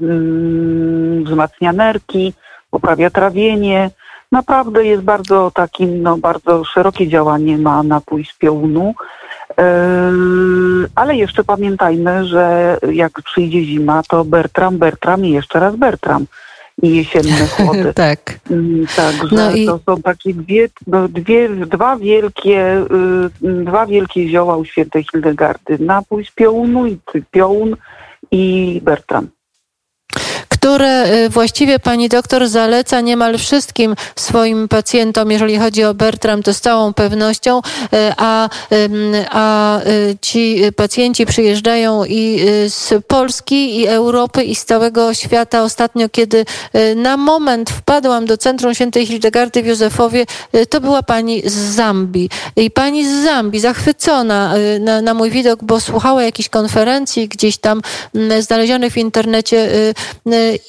yy, wzmacnia nerki, poprawia trawienie, naprawdę jest bardzo takim, no bardzo szerokie działanie ma napój z piołunu. Yy, ale jeszcze pamiętajmy, że jak przyjdzie zima, to Bertram, Bertram i jeszcze raz Bertram i jesienne chłody. tak. Mm, także no i... to są takie dwie, no, dwie, dwa wielkie, yy, dwa wielkie zioła u świętej Hildegardy. Napój z piołunu i piołun i Bertram które y, właściwie pani doktor zaleca niemal wszystkim swoim pacjentom, jeżeli chodzi o Bertram, to z całą pewnością, y, a, a y, ci pacjenci przyjeżdżają i z Polski, i Europy, i z całego świata. Ostatnio, kiedy na moment wpadłam do Centrum Świętej Hildegardy w Józefowie, to była pani z Zambii. I pani z Zambii, zachwycona na, na mój widok, bo słuchała jakiejś konferencji gdzieś tam znalezionych w internecie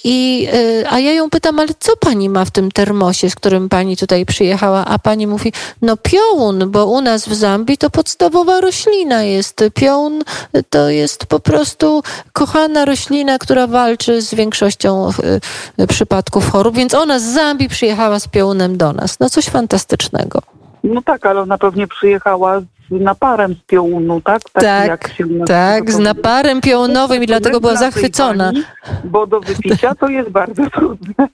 i, y, a ja ją pytam, ale co pani ma w tym termosie, z którym pani tutaj przyjechała? A pani mówi, no piołun, bo u nas w Zambii to podstawowa roślina jest. Piołun to jest po prostu kochana roślina, która walczy z większością y, przypadków chorób, więc ona z Zambii przyjechała z piołunem do nas. No coś fantastycznego. No tak, ale ona pewnie przyjechała z naparem z piołunu, tak? Tak, tak, tak z naparem piołunowym i dlatego była zachwycona. Pani, bo do wypicia to jest bardzo trudne.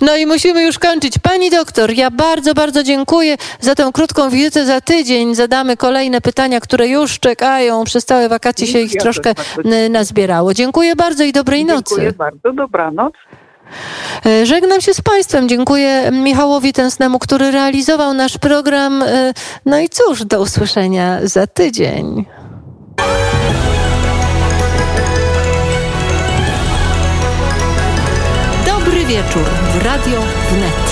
No i musimy już kończyć. Pani doktor, ja bardzo, bardzo dziękuję za tę krótką wizytę za tydzień. Zadamy kolejne pytania, które już czekają. Przez całe wakacje się ich ja troszkę nazbierało. Dziękuję bardzo i dobrej dziękuję nocy. Dziękuję bardzo, dobranoc. E, żegnam się z Państwem. Dziękuję Michałowi Tęsnemu, który realizował nasz program. E, no i cóż, do usłyszenia za tydzień. Dobry wieczór w Radio Wnet.